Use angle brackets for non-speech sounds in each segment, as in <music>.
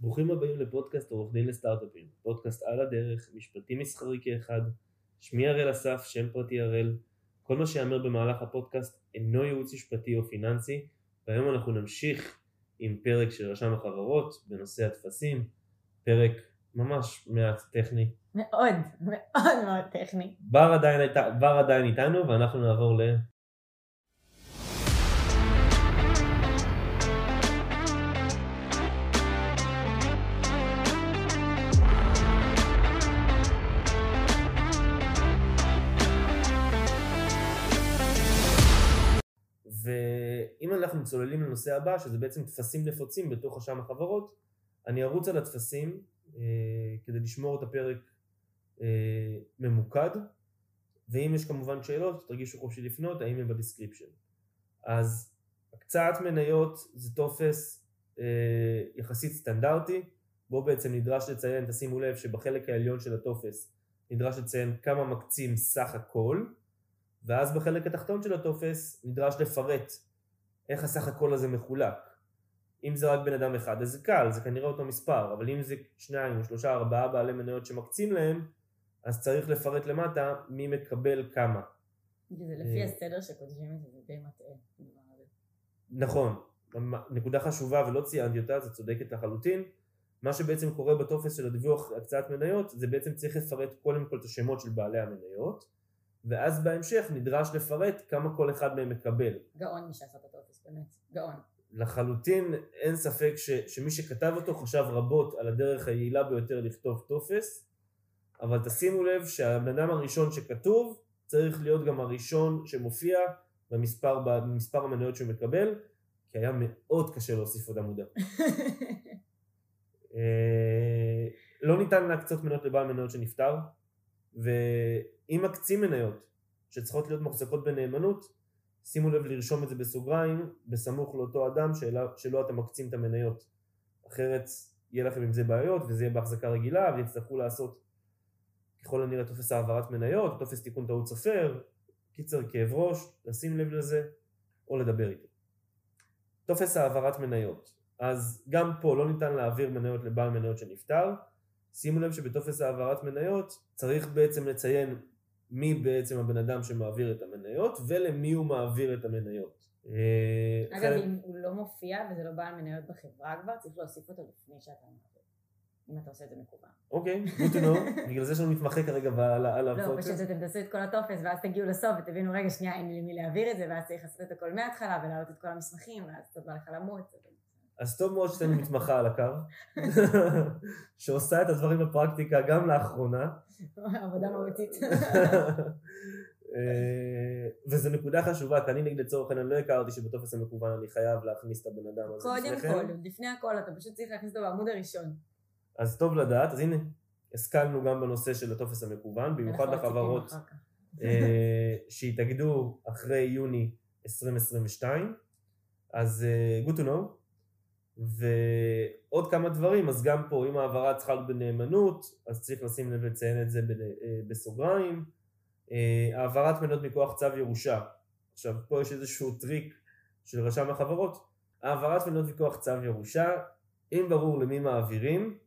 ברוכים הבאים לפודקאסט עורך דין לסטארט-אפים, פודקאסט על הדרך, משפטי מסחרי כאחד, שמי הראל אסף, שם פרטי הראל, כל מה שיאמר במהלך הפודקאסט אינו ייעוץ משפטי או פיננסי, והיום אנחנו נמשיך עם פרק של רשם החברות בנושא הטפסים, פרק ממש מעט טכני. מאוד, מאוד מאוד טכני. בר עדיין, בר עדיין איתנו ואנחנו נעבור ל... אנחנו צוללים לנושא הבא, שזה בעצם טפסים נפוצים בתוך רשם החברות, אני ארוץ על הטפסים אה, כדי לשמור את הפרק אה, ממוקד, ואם יש כמובן שאלות, תרגישו חופשי לפנות, האם הם ב description. אז הקצאת מניות זה טופס אה, יחסית סטנדרטי, בו בעצם נדרש לציין, תשימו לב שבחלק העליון של הטופס נדרש לציין כמה מקצים סך הכל, ואז בחלק התחתון של הטופס נדרש לפרט איך הסך הכל הזה מחולק. אם זה רק בן אדם אחד, אז זה קל, זה כנראה אותו מספר, אבל אם זה שניים או שלושה, ארבעה בעלי מניות שמקצים להם, אז צריך לפרט למטה מי מקבל כמה. זה לפי הסדר שכותבים את זה, זה די מטעה. נכון, נקודה חשובה ולא ציינתי אותה, זה צודקת לחלוטין. מה שבעצם קורה בטופס של הדיווח הקצאת מניות, זה בעצם צריך לפרט קודם כל את השמות של בעלי המניות, ואז בהמשך נדרש לפרט כמה כל אחד מהם מקבל. גאון מי שעשה את באמת, גאון. לחלוטין אין ספק ש, שמי שכתב אותו חשב רבות על הדרך היעילה ביותר לכתוב טופס, אבל תשימו לב שהבן אדם הראשון שכתוב צריך להיות גם הראשון שמופיע במספר, במספר המניות שהוא מקבל, כי היה מאוד קשה להוסיף עוד עמודה. <laughs> אה, לא ניתן להקצות מניות לבעל מניות שנפטר, ואם מקצים מניות שצריכות להיות מוחזקות בנאמנות, שימו לב לרשום את זה בסוגריים, בסמוך לאותו אדם שלא, שלא אתם מקצים את המניות. אחרת יהיה לכם עם זה בעיות וזה יהיה בהחזקה רגילה ויצטרכו לעשות ככל הנראה טופס העברת מניות, טופס תיקון טעות סופר, קיצר כאב ראש, לשים לב לזה או לדבר איתו. טופס העברת מניות, אז גם פה לא ניתן להעביר מניות לבעל מניות שנפטר, שימו לב שבטופס העברת מניות צריך בעצם לציין מי בעצם הבן אדם שמעביר את המניות ולמי הוא מעביר את המניות. אה, אגב, אם הוא לא מופיע וזה לא בעל מניות בחברה כבר, צריך להוסיף אותו לפני שאתה מעביר, אם אתה עושה את זה מקוון. אוקיי, good to know, <laughs> בגלל זה לנו מתמחה כרגע על הפודקאסט. לא, פשוט אתם תעשו את כל הטופס ואז תגיעו לסוף ותבינו, רגע, שנייה, אין לי למי להעביר את זה, ואז צריך לעשות את הכל מההתחלה ולהעלות את כל המסמכים, ואז תודה לך למות. אז טוב מאוד שתהיה <laughs> מתמחה על הקו, <laughs> שעושה את הדברים בפרקטיקה גם לאחרונה. עבודה מהותית. <laughs> אה, וזו נקודה חשובה, כי אני נגיד לצורך העניין לא הכרתי שבטופס המקוון אני חייב להכניס את הבן אדם הזה קודם כל, לפני הכל, אתה פשוט צריך להכניס אותו בעמוד הראשון. אז טוב לדעת, אז הנה, השכלנו גם בנושא של הטופס המקוון, במיוחד לחברות אה, שהתאגדו אחרי יוני 2022, אז אה, good to know. ועוד כמה דברים, אז גם פה אם העברה צריכה להיות בנאמנות, אז צריך לשים לב לציין את זה אה, בסוגריים. אה, העברת מניות מכוח צו ירושה, עכשיו פה יש איזשהו טריק של רשם החברות, העברת מניות מכוח צו ירושה, אם ברור למי מעבירים,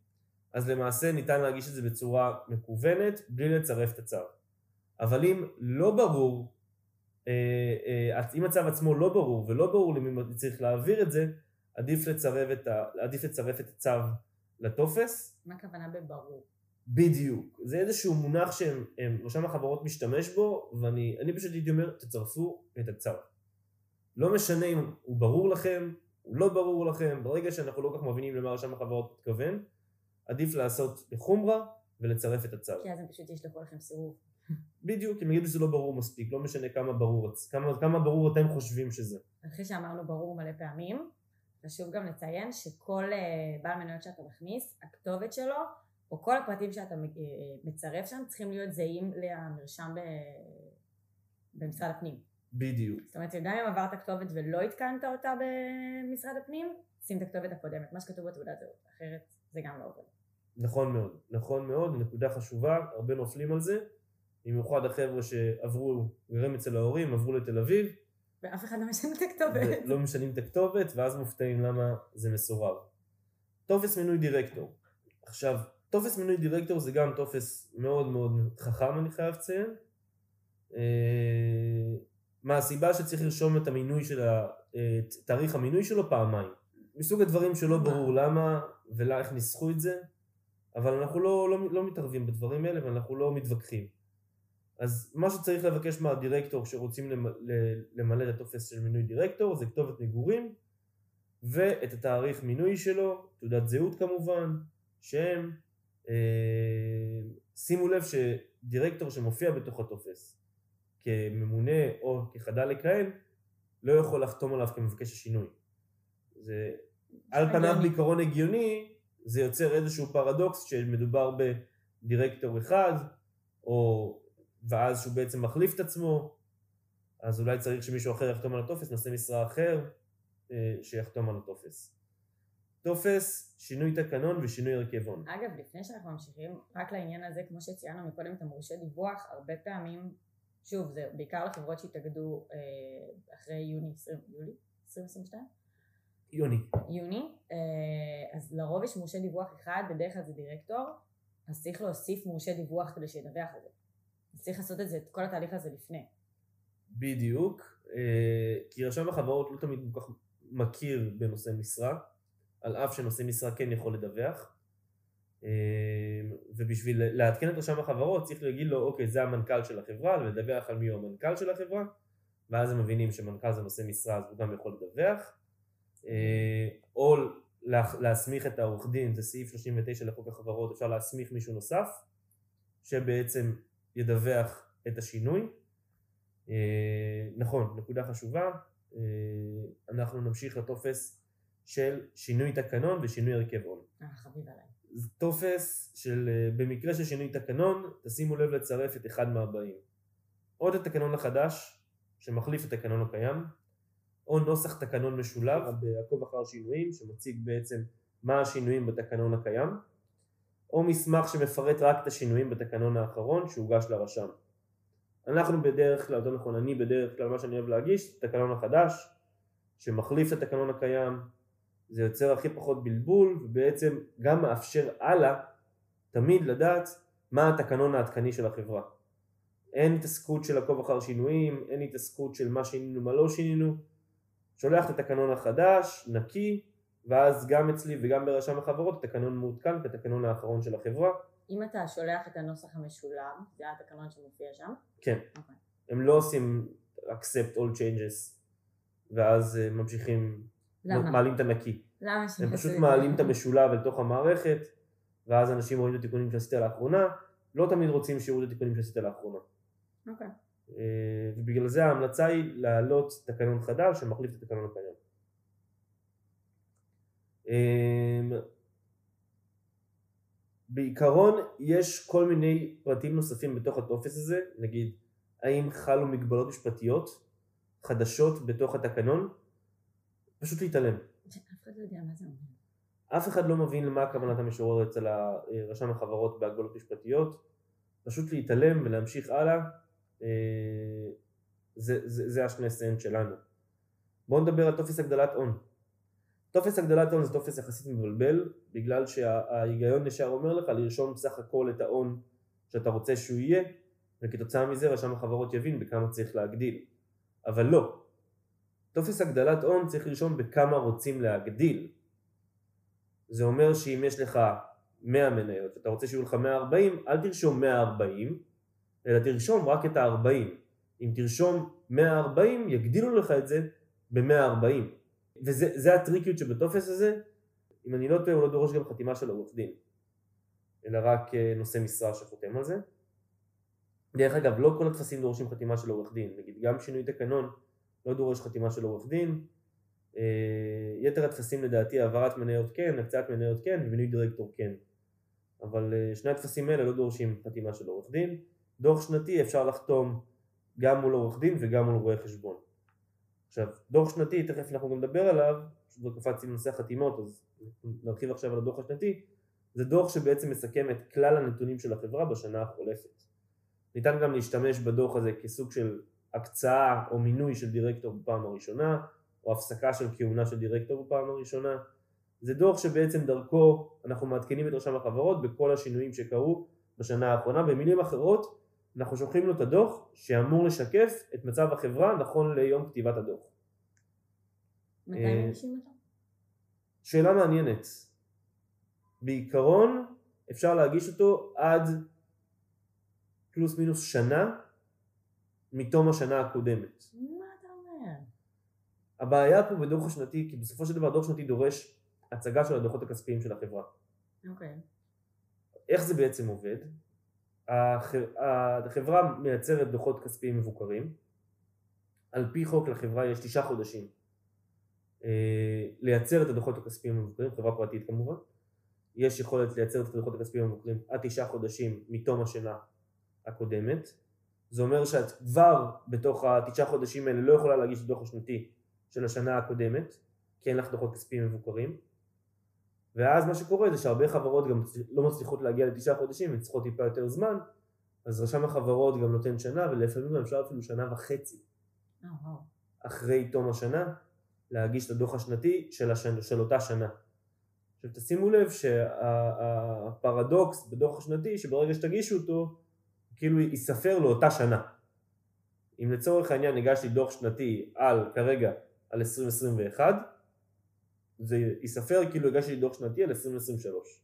אז למעשה ניתן להגיש את זה בצורה מקוונת, בלי לצרף את הצו. אבל אם לא ברור, אה, אם הצו עצמו לא ברור ולא ברור למי צריך להעביר את זה, עדיף לצרף את, ה... עדיף לצרף את הצו לטופס. מה הכוונה בברור? בדיוק. זה איזשהו מונח שרשם החברות משתמש בו, ואני פשוט הייתי אומר, תצרפו את הצו. לא משנה אם הוא ברור לכם, הוא לא ברור לכם, ברגע שאנחנו לא כל כך מבינים למה רשם החברות מתכוון, עדיף לעשות בחומרה ולצרף את הצו. כי אז הם פשוט ישלחו לכם סירוב. בדיוק, הם יגידו שזה לא ברור מספיק, לא משנה כמה ברור, כמה, כמה ברור אתם חושבים שזה. אחרי שאמרנו ברור מלא פעמים, חשוב גם לציין שכל אה, בעל מניות שאתה מכניס, הכתובת שלו, או כל הפרטים שאתה אה, מצרף שם, צריכים להיות זהים למרשם ב... במשרד הפנים. בדיוק. זאת אומרת, גם אם עברת כתובת ולא עדכנת אותה במשרד הפנים, שים את הכתובת הקודמת, מה שכתוב בתעודת זהות, אחרת זה גם לא עובד. נכון מאוד, נכון מאוד, נקודה חשובה, הרבה נופלים על זה, במיוחד החבר'ה שעברו, גרים אצל ההורים, עברו לתל אביב, ואף אחד לא משנה את הכתובת. לא משנים את הכתובת, ואז מופתעים למה זה מסורב. טופס מינוי דירקטור. עכשיו, טופס מינוי דירקטור זה גם טופס מאוד מאוד חכם אני חייב לציין. אה, מהסיבה שצריך לרשום את המינוי של ה... את תאריך המינוי שלו פעמיים. מסוג הדברים שלא ברור למה ואיך ניסחו את זה, אבל אנחנו לא, לא, לא מתערבים בדברים האלה ואנחנו לא מתווכחים. אז מה שצריך לבקש מהדירקטור שרוצים למלא את הטופס של מינוי דירקטור זה כתובת מגורים ואת התאריך מינוי שלו, תעודת זהות כמובן, שם. אה, שימו לב שדירקטור שמופיע בתוך הטופס כממונה או כחדל לכהן לא יכול לחתום עליו כמבקש השינוי. זה על פניו בעיקרון הגיוני, זה יוצר איזשהו פרדוקס שמדובר בדירקטור אחד, או ואז שהוא בעצם מחליף את עצמו, אז אולי צריך שמישהו אחר יחתום על הטופס, נושא משרה אחר אה, שיחתום על הטופס. טופס, שינוי תקנון ושינוי הרכב הון. אגב, לפני שאנחנו ממשיכים, רק לעניין הזה, כמו שציינו מקודם המורשה דיווח, הרבה פעמים, שוב, זה בעיקר לחברות שהתאגדו אה, אחרי יוני 20, יולי 2022? יוני. יוני, אה, אז לרוב יש מורשה דיווח אחד, בדרך כלל זה דירקטור, אז צריך להוסיף מורשה דיווח כדי שידווח על זה. אז צריך לעשות את זה, את כל התהליך הזה לפני. בדיוק, אה, כי רשם החברות לא תמיד כל כך מכיר בנושא משרה, על אף שנושא משרה כן יכול לדווח. אה, ובשביל לעדכן את רשם החברות צריך להגיד לו, אוקיי, זה המנכ"ל של החברה, ולדווח על מי הוא המנכ"ל של החברה, ואז הם מבינים שמנכ"ל זה נושא משרה, אז הוא גם יכול לדווח. אה, או להסמיך את העורך דין, זה סעיף 39 לחוק החברות, אפשר להסמיך מישהו נוסף, שבעצם ידווח את השינוי. אה, נכון, נקודה חשובה, אה, אנחנו נמשיך לטופס של שינוי תקנון ושינוי הרכב הון. חביב עליי. טופס של, במקרה של שינוי תקנון, תשימו לב לצרף את אחד מהבאים. או את התקנון החדש, שמחליף את התקנון הקיים, או נוסח תקנון משולב בעקוב אחר שינויים שמציג בעצם מה השינויים בתקנון הקיים או מסמך שמפרט רק את השינויים בתקנון האחרון שהוגש לרשם. אנחנו בדרך כלל, יותר נכון אני בדרך כלל מה שאני אוהב להגיש, תקנון החדש שמחליף את התקנון הקיים, זה יוצר הכי פחות בלבול ובעצם גם מאפשר הלאה תמיד לדעת מה התקנון העדכני של החברה. אין התעסקות של עקוב אחר שינויים, אין התעסקות של מה שינינו מה לא שינינו, שולח את התקנון החדש, נקי, ואז גם אצלי וגם ברשם החברות התקנון מעודכן כתקנון האחרון של החברה. אם אתה שולח את הנוסח המשולב, זה התקנון שמופיע שם? כן. Okay. אוקיי. הם לא עושים accept all changes ואז אה, ממשיכים, למה? מעלים את הנקי. למה הם פשוט מעלים את המשולב אל תוך המערכת ואז אנשים רואים את התיקונים שעשית לאחרונה, לא תמיד רוצים שיראו את התיקונים שעשית לאחרונה. אוקיי. Okay. אה, ובגלל זה ההמלצה היא להעלות תקנון חדש שמחליף את התקנון הקיים. אה, בעיקרון יש כל מיני פרטים נוספים בתוך הטופס הזה, נגיד האם חלו מגבלות משפטיות חדשות בתוך התקנון, פשוט להתעלם. אף אחד לא יודע מה זה אומר. אף אחד לא מבין למה הכוונת המשורר אצל רשם החברות בהגבלות משפטיות, פשוט להתעלם ולהמשיך הלאה אה, זה, זה, זה השני סנט שלנו. בואו נדבר על טופס הגדלת הון. טופס הגדלת הון זה טופס יחסית מבלבל, בגלל שההיגיון ישר אומר לך לרשום בסך הכל את ההון שאתה רוצה שהוא יהיה, וכתוצאה מזה רשם החברות יבין בכמה צריך להגדיל. אבל לא. טופס הגדלת הון צריך לרשום בכמה רוצים להגדיל. זה אומר שאם יש לך 100 מניות ואתה רוצה שיהיו לך 140, אל תרשום 140, אלא תרשום רק את ה-40. אם תרשום 140 יגדילו לך את זה ב-140. וזה הטריקיות שבטופס הזה, אם אני לא טועה הוא לא דורש גם חתימה של עורך דין, אלא רק אה, נושא משרה שחותם על זה. דרך אגב, לא כל הטפסים דורשים חתימה של עורך דין, נגיד גם שינוי תקנון לא דורש חתימה של עורך דין, אה, יתר הטפסים לדעתי העברת מניות כן, הקצאת מניות כן ומינוי דירקטור כן, אבל אה, שני הטפסים האלה לא דורשים חתימה של עורך דין. דוח שנתי אפשר לחתום גם מול עורך דין וגם מול רואה חשבון. עכשיו, דוח שנתי, תכף אנחנו גם נדבר עליו, לא קפצתי לנושא החתימות, אז נרחיב עכשיו על הדוח השנתי, זה דוח שבעצם מסכם את כלל הנתונים של החברה בשנה החולפת. ניתן גם להשתמש בדוח הזה כסוג של הקצאה או מינוי של דירקטור בפעם הראשונה, או הפסקה של כהונה של דירקטור בפעם הראשונה. זה דוח שבעצם דרכו אנחנו מעדכנים את רשם החברות בכל השינויים שקרו בשנה האחרונה. במילים אחרות, אנחנו שולחים לו את הדוח שאמור לשקף את מצב החברה נכון ליום כתיבת הדוח. מתי אה, מגישים אותו? שאלה מעניינת. בעיקרון אפשר להגיש אותו עד פלוס מינוס שנה מתום השנה הקודמת. מה אתה אומר? הבעיה פה בדוח השנתי, כי בסופו של דבר דוח שנתי דורש הצגה של הדוחות הכספיים של החברה. אוקיי. איך זה בעצם עובד? הח- החברה מייצרת דוחות כספיים מבוקרים. על פי חוק לחברה יש תשעה חודשים אה, לייצר את הדוחות הכספיים המבוקרים, חברה פרטית כמובן. יש יכולת לייצר את הדוחות הכספיים המבוקרים עד תשעה חודשים מתום השנה הקודמת. זה אומר שאת כבר בתוך התשעה חודשים האלה לא יכולה להגיש את הדוח השנתי של השנה הקודמת, כי אין לך דוחות כספיים מבוקרים. ואז מה שקורה זה שהרבה חברות גם לא מצליחות להגיע לתשעה חודשים, הן צריכות טיפה יותר זמן, אז רשם החברות גם נותן שנה, ולפעמים גם אפשר אפילו שנה וחצי אה. אחרי תום השנה להגיש את הדוח השנתי של, השנה, של אותה שנה. עכשיו תשימו לב שהפרדוקס בדוח השנתי שברגע שתגישו אותו כאילו ייספר לאותה שנה. אם לצורך העניין הגשתי דוח שנתי על כרגע על 2021 זה ייספר כאילו הגשתי דוח שנתי על 2023.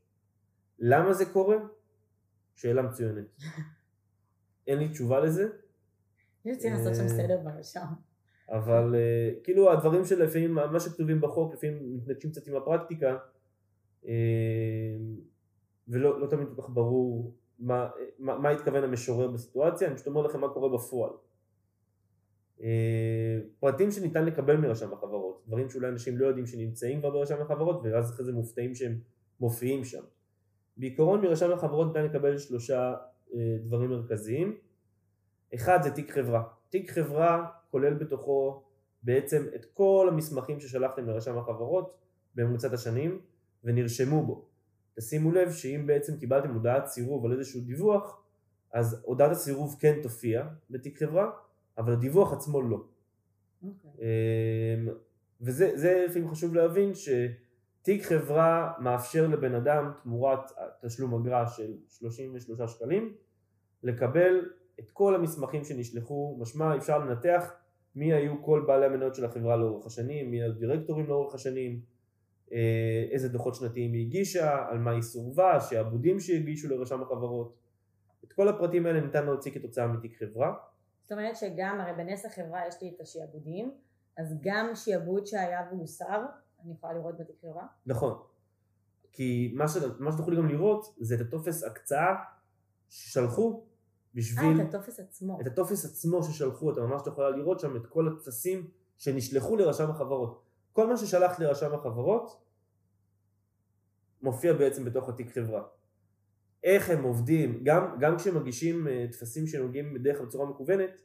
למה זה קורה? שאלה מצוינת. <laughs> אין לי תשובה לזה, יש צריכים לעשות שם אה, סדר ברשם. אבל אה, כאילו הדברים שלפעמים, מה שכתובים בחוק לפעמים מתנגשים קצת עם הפרקטיקה אה, ולא לא תמיד כל כך ברור מה, מה, מה התכוון המשורר בסיטואציה, אני פשוט אומר לכם מה קורה בפועל. אה, פרטים שניתן לקבל מרשם החברות, דברים שאולי אנשים לא יודעים שנמצאים כבר ברשם החברות ואז אחרי זה מופתעים שהם מופיעים שם. בעיקרון מרשם החברות ניתן לקבל שלושה אה, דברים מרכזיים. אחד זה תיק חברה. תיק חברה כולל בתוכו בעצם את כל המסמכים ששלחתם לרשם החברות בממוצעת השנים ונרשמו בו. תשימו לב שאם בעצם קיבלתם הודעת סירוב על איזשהו דיווח, אז הודעת הסירוב כן תופיע בתיק חברה, אבל הדיווח עצמו לא. אוקיי. אמ, וזה זה לפעמים חשוב להבין שתיק חברה מאפשר לבן אדם תמורת תשלום אגרה של 33 שקלים לקבל את כל המסמכים שנשלחו, משמע אפשר לנתח מי היו כל בעלי המניות של החברה לאורך השנים, מי הדירקטורים לאורך השנים, אה, איזה דוחות שנתיים היא הגישה, על מה היא סורבה, שעבודים שהגישו לרשם החברות. את כל הפרטים האלה ניתן להוציא כתוצאה מתיק חברה. זאת אומרת שגם, הרי בנס החברה יש לי את השיעבודים, אז גם שיעבוד שהיה והוסר, אני יכולה לראות בתיק חברה? נכון. כי מה, ש... מה שתוכלי גם לראות זה את הטופס הקצאה ששלחו בשביל... אה, את הטופס עצמו. את הטופס עצמו ששלחו, אתה ממש יכולה לראות שם את כל הטפסים שנשלחו לרשם החברות. כל מה ששלחת לרשם החברות מופיע בעצם בתוך התיק חברה. איך הם עובדים, גם, גם כשמגישים אה, טפסים שנוגעים בדרך כלל בצורה מקוונת,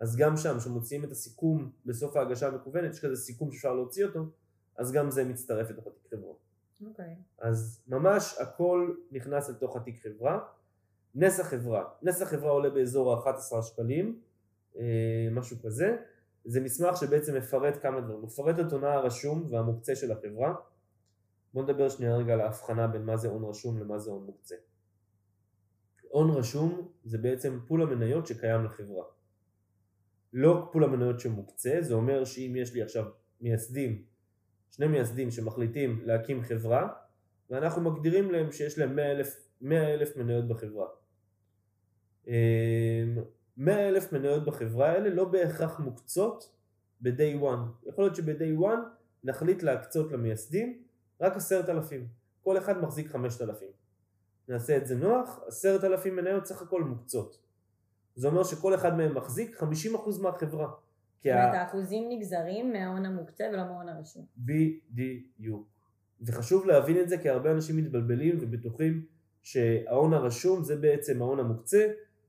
אז גם שם, כשמוציאים את הסיכום בסוף ההגשה המקוונת, יש כזה סיכום שאפשר להוציא אותו, אז גם זה מצטרף לתוך התיק חברה. אוקיי. אז ממש הכל נכנס לתוך התיק חברה. נס החברה, נס החברה עולה באזור ה-11 שקלים, אה, משהו כזה. זה מסמך שבעצם מפרט כמה דברים, מפרט את הונה הרשום והמוקצה של החברה. בואו נדבר שנייה רגע על ההבחנה בין מה זה הון רשום למה זה הון מוקצה. הון רשום זה בעצם פול המניות שקיים לחברה. לא פול המניות שמוקצה, זה אומר שאם יש לי עכשיו מייסדים, שני מייסדים שמחליטים להקים חברה, ואנחנו מגדירים להם שיש להם 100 אלף, 100 אלף מניות בחברה. 100 אלף מניות בחברה האלה לא בהכרח מוקצות ב-day one. יכול להיות שב-day one נחליט להקצות למייסדים רק עשרת אלפים. כל אחד מחזיק חמשת אלפים. נעשה את זה נוח, עשרת אלפים מניות סך הכל מוקצות. זה אומר שכל אחד מהם מחזיק 50% מהחברה. זאת אומרת, האחוזים נגזרים מההון המוקצה ולא מההון הרשום. בדיוק. וחשוב להבין את זה כי הרבה אנשים מתבלבלים ובטוחים שההון הרשום זה בעצם ההון המוקצה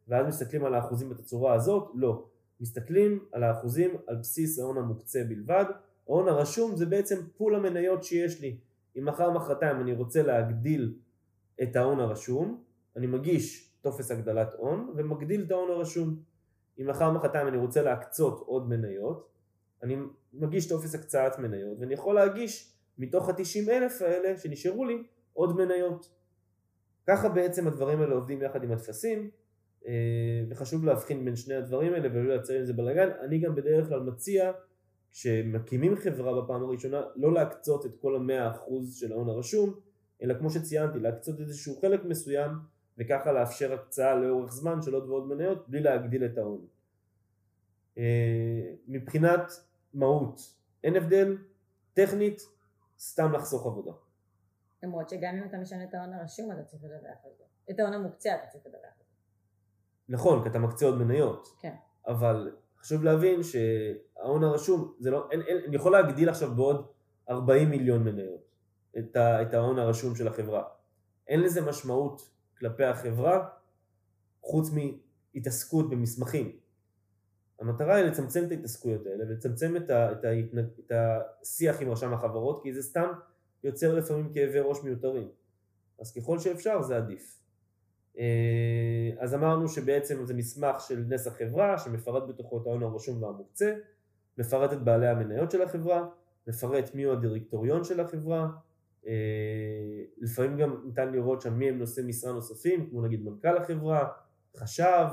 ואז מסתכלים על האחוזים בתצורה הזאת, לא. מסתכלים על האחוזים על בסיס ההון המוקצה בלבד. ההון הרשום זה בעצם pool המניות שיש לי. אם מחר מחרתיים אני רוצה להגדיל את ההון הרשום, אני מגיש טופס הגדלת הון ומגדיל את ההון הרשום. אם מחר מחרתיים אני רוצה להקצות עוד מניות, אני מגיש טופס הקצאת מניות ואני יכול להגיש מתוך ה-90 אלף האלה שנשארו לי עוד מניות. ככה בעצם הדברים האלה עובדים יחד עם הטפסים, אה, וחשוב להבחין בין שני הדברים האלה ולא לייצר עם זה בלאגן. אני גם בדרך כלל מציע, כשמקימים חברה בפעם הראשונה, לא להקצות את כל המאה אחוז של ההון הרשום, אלא כמו שציינתי, להקצות איזשהו חלק מסוים, וככה לאפשר הקצאה לאורך זמן של עוד ועוד מניות, בלי להגדיל את ההון. אה, מבחינת מהות, אין הבדל, טכנית, סתם לחסוך עבודה. למרות שגם אם אתה משנה את ההון הרשום אתה צריך לדווח על זה. את ההון המוקצה אתה צריך לדווח על זה. נכון, כי אתה מקצה עוד מניות. כן. אבל חשוב להבין שההון הרשום, זה לא, אין, אין, אני יכול להגדיל עכשיו בעוד 40 מיליון מניות את, ההון הרשום של החברה. אין לזה משמעות כלפי החברה חוץ מהתעסקות במסמכים. המטרה היא לצמצם את ההתעסקויות האלה ולצמצם את, ה, את, ה, את השיח עם רשם החברות כי זה סתם יוצר לפעמים כאבי ראש מיותרים. אז ככל שאפשר זה עדיף. אה, אז אמרנו שבעצם זה מסמך של נס החברה שמפרט בתוכו את ההון הרשום והמוקצה, מפרט את בעלי המניות של החברה, מפרט מי הוא הדירקטוריון של החברה, לפעמים גם ניתן לראות שם מי הם נושאי משרה נוספים, כמו נגיד מנכ"ל החברה, חשב,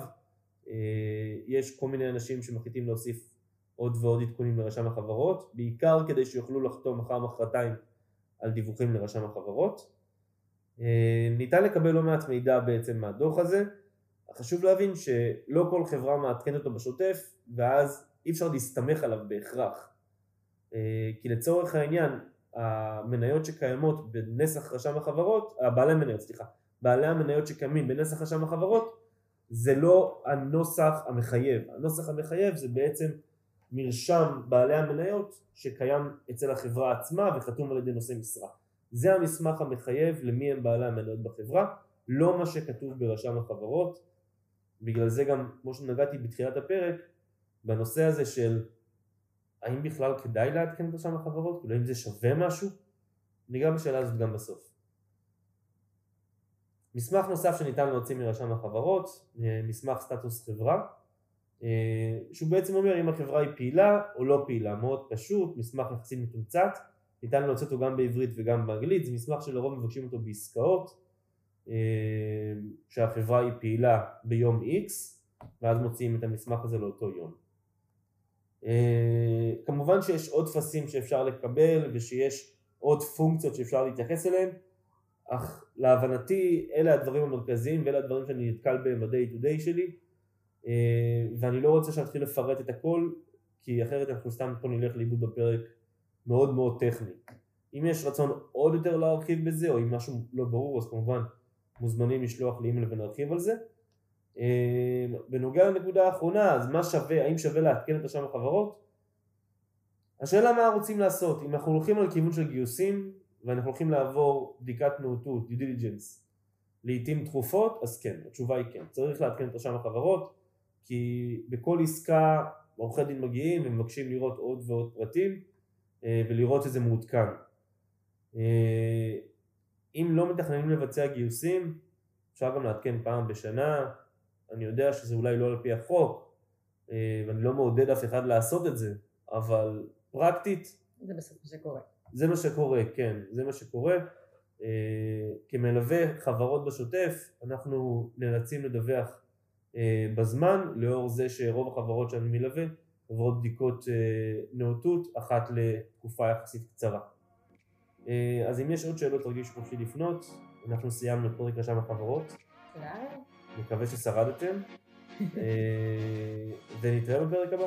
אה, יש כל מיני אנשים שמחליטים להוסיף עוד ועוד עדכונים לרשם החברות, בעיקר כדי שיוכלו לחתום מחר מחרתיים על דיווחים לרשם החברות. אה, ניתן לקבל לא מעט מידע בעצם מהדוח הזה, חשוב להבין שלא כל חברה מעדכנת אותו בשוטף ואז אי אפשר להסתמך עליו בהכרח. אה, כי לצורך העניין המניות שקיימות בנסח רשם החברות, בעלי המניות סליחה, בעלי המניות שקיימים בנסח רשם החברות זה לא הנוסח המחייב, הנוסח המחייב זה בעצם מרשם בעלי המניות שקיים אצל החברה עצמה וחתום על ידי נושא משרה. זה המסמך המחייב למי הם בעלי המניות בחברה, לא מה שכתוב ברשם החברות. בגלל זה גם, כמו שנגעתי בתחילת הפרק, בנושא הזה של האם בכלל כדאי לעדכן את רשם החברות, כאילו האם זה שווה משהו, ניגע בשאלה הזאת גם בסוף. מסמך נוסף שניתן להוציא מרשם החברות, אה, מסמך סטטוס חברה, אה, שהוא בעצם אומר אם החברה היא פעילה או לא פעילה, מאוד פשוט, מסמך יחסית מתומצת, ניתן להוציא אותו גם בעברית וגם באנגלית, זה מסמך שלרוב מבקשים אותו בעסקאות, אה, שהחברה היא פעילה ביום X, ואז מוציאים את המסמך הזה לאותו יום. כמובן שיש עוד טפסים שאפשר לקבל ושיש עוד פונקציות שאפשר להתייחס אליהן, אך להבנתי אלה הדברים המרכזיים ואלה הדברים שאני נתקל בהם ב-day to day שלי אה, ואני לא רוצה שנתחיל לפרט את הכל כי אחרת אנחנו סתם פה נלך לאיבוד בפרק מאוד מאוד טכני. אם יש רצון עוד יותר להרחיב בזה או אם משהו לא ברור אז כמובן מוזמנים לשלוח לי אימייל ונרחיב על זה. אה, בנוגע לנקודה האחרונה אז מה שווה, האם שווה לעדכן את רשם החברות? השאלה מה רוצים לעשות, אם אנחנו הולכים על כיוון של גיוסים ואנחנו הולכים לעבור בדיקת נאותות, due diligence, לעיתים תכופות, אז כן, התשובה היא כן. צריך לעדכן את רשם החברות, כי בכל עסקה עורכי דין מגיעים ומבקשים לראות עוד ועוד פרטים אה, ולראות שזה מעודכן. אה, אם לא מתכננים לבצע גיוסים, אפשר גם לעדכן פעם בשנה, אני יודע שזה אולי לא על פי החוק, אה, ואני לא מעודד אף אחד לעשות את זה, אבל פרקטית... זה בסוף מה שקורה. זה מה שקורה, כן, זה מה שקורה. אה, כמלווה חברות בשוטף אנחנו נאלצים לדווח אה, בזמן לאור זה שרוב החברות שאני מלווה עוברות בדיקות נאותות אחת לתקופה יחסית קצרה. אז אם יש עוד שאלות תרגישו חופשי לפנות, אנחנו סיימנו את פרק רשם החברות. תודה. מקווה ששרדתם, <laughs> אה, ונתראה בפרק הבא.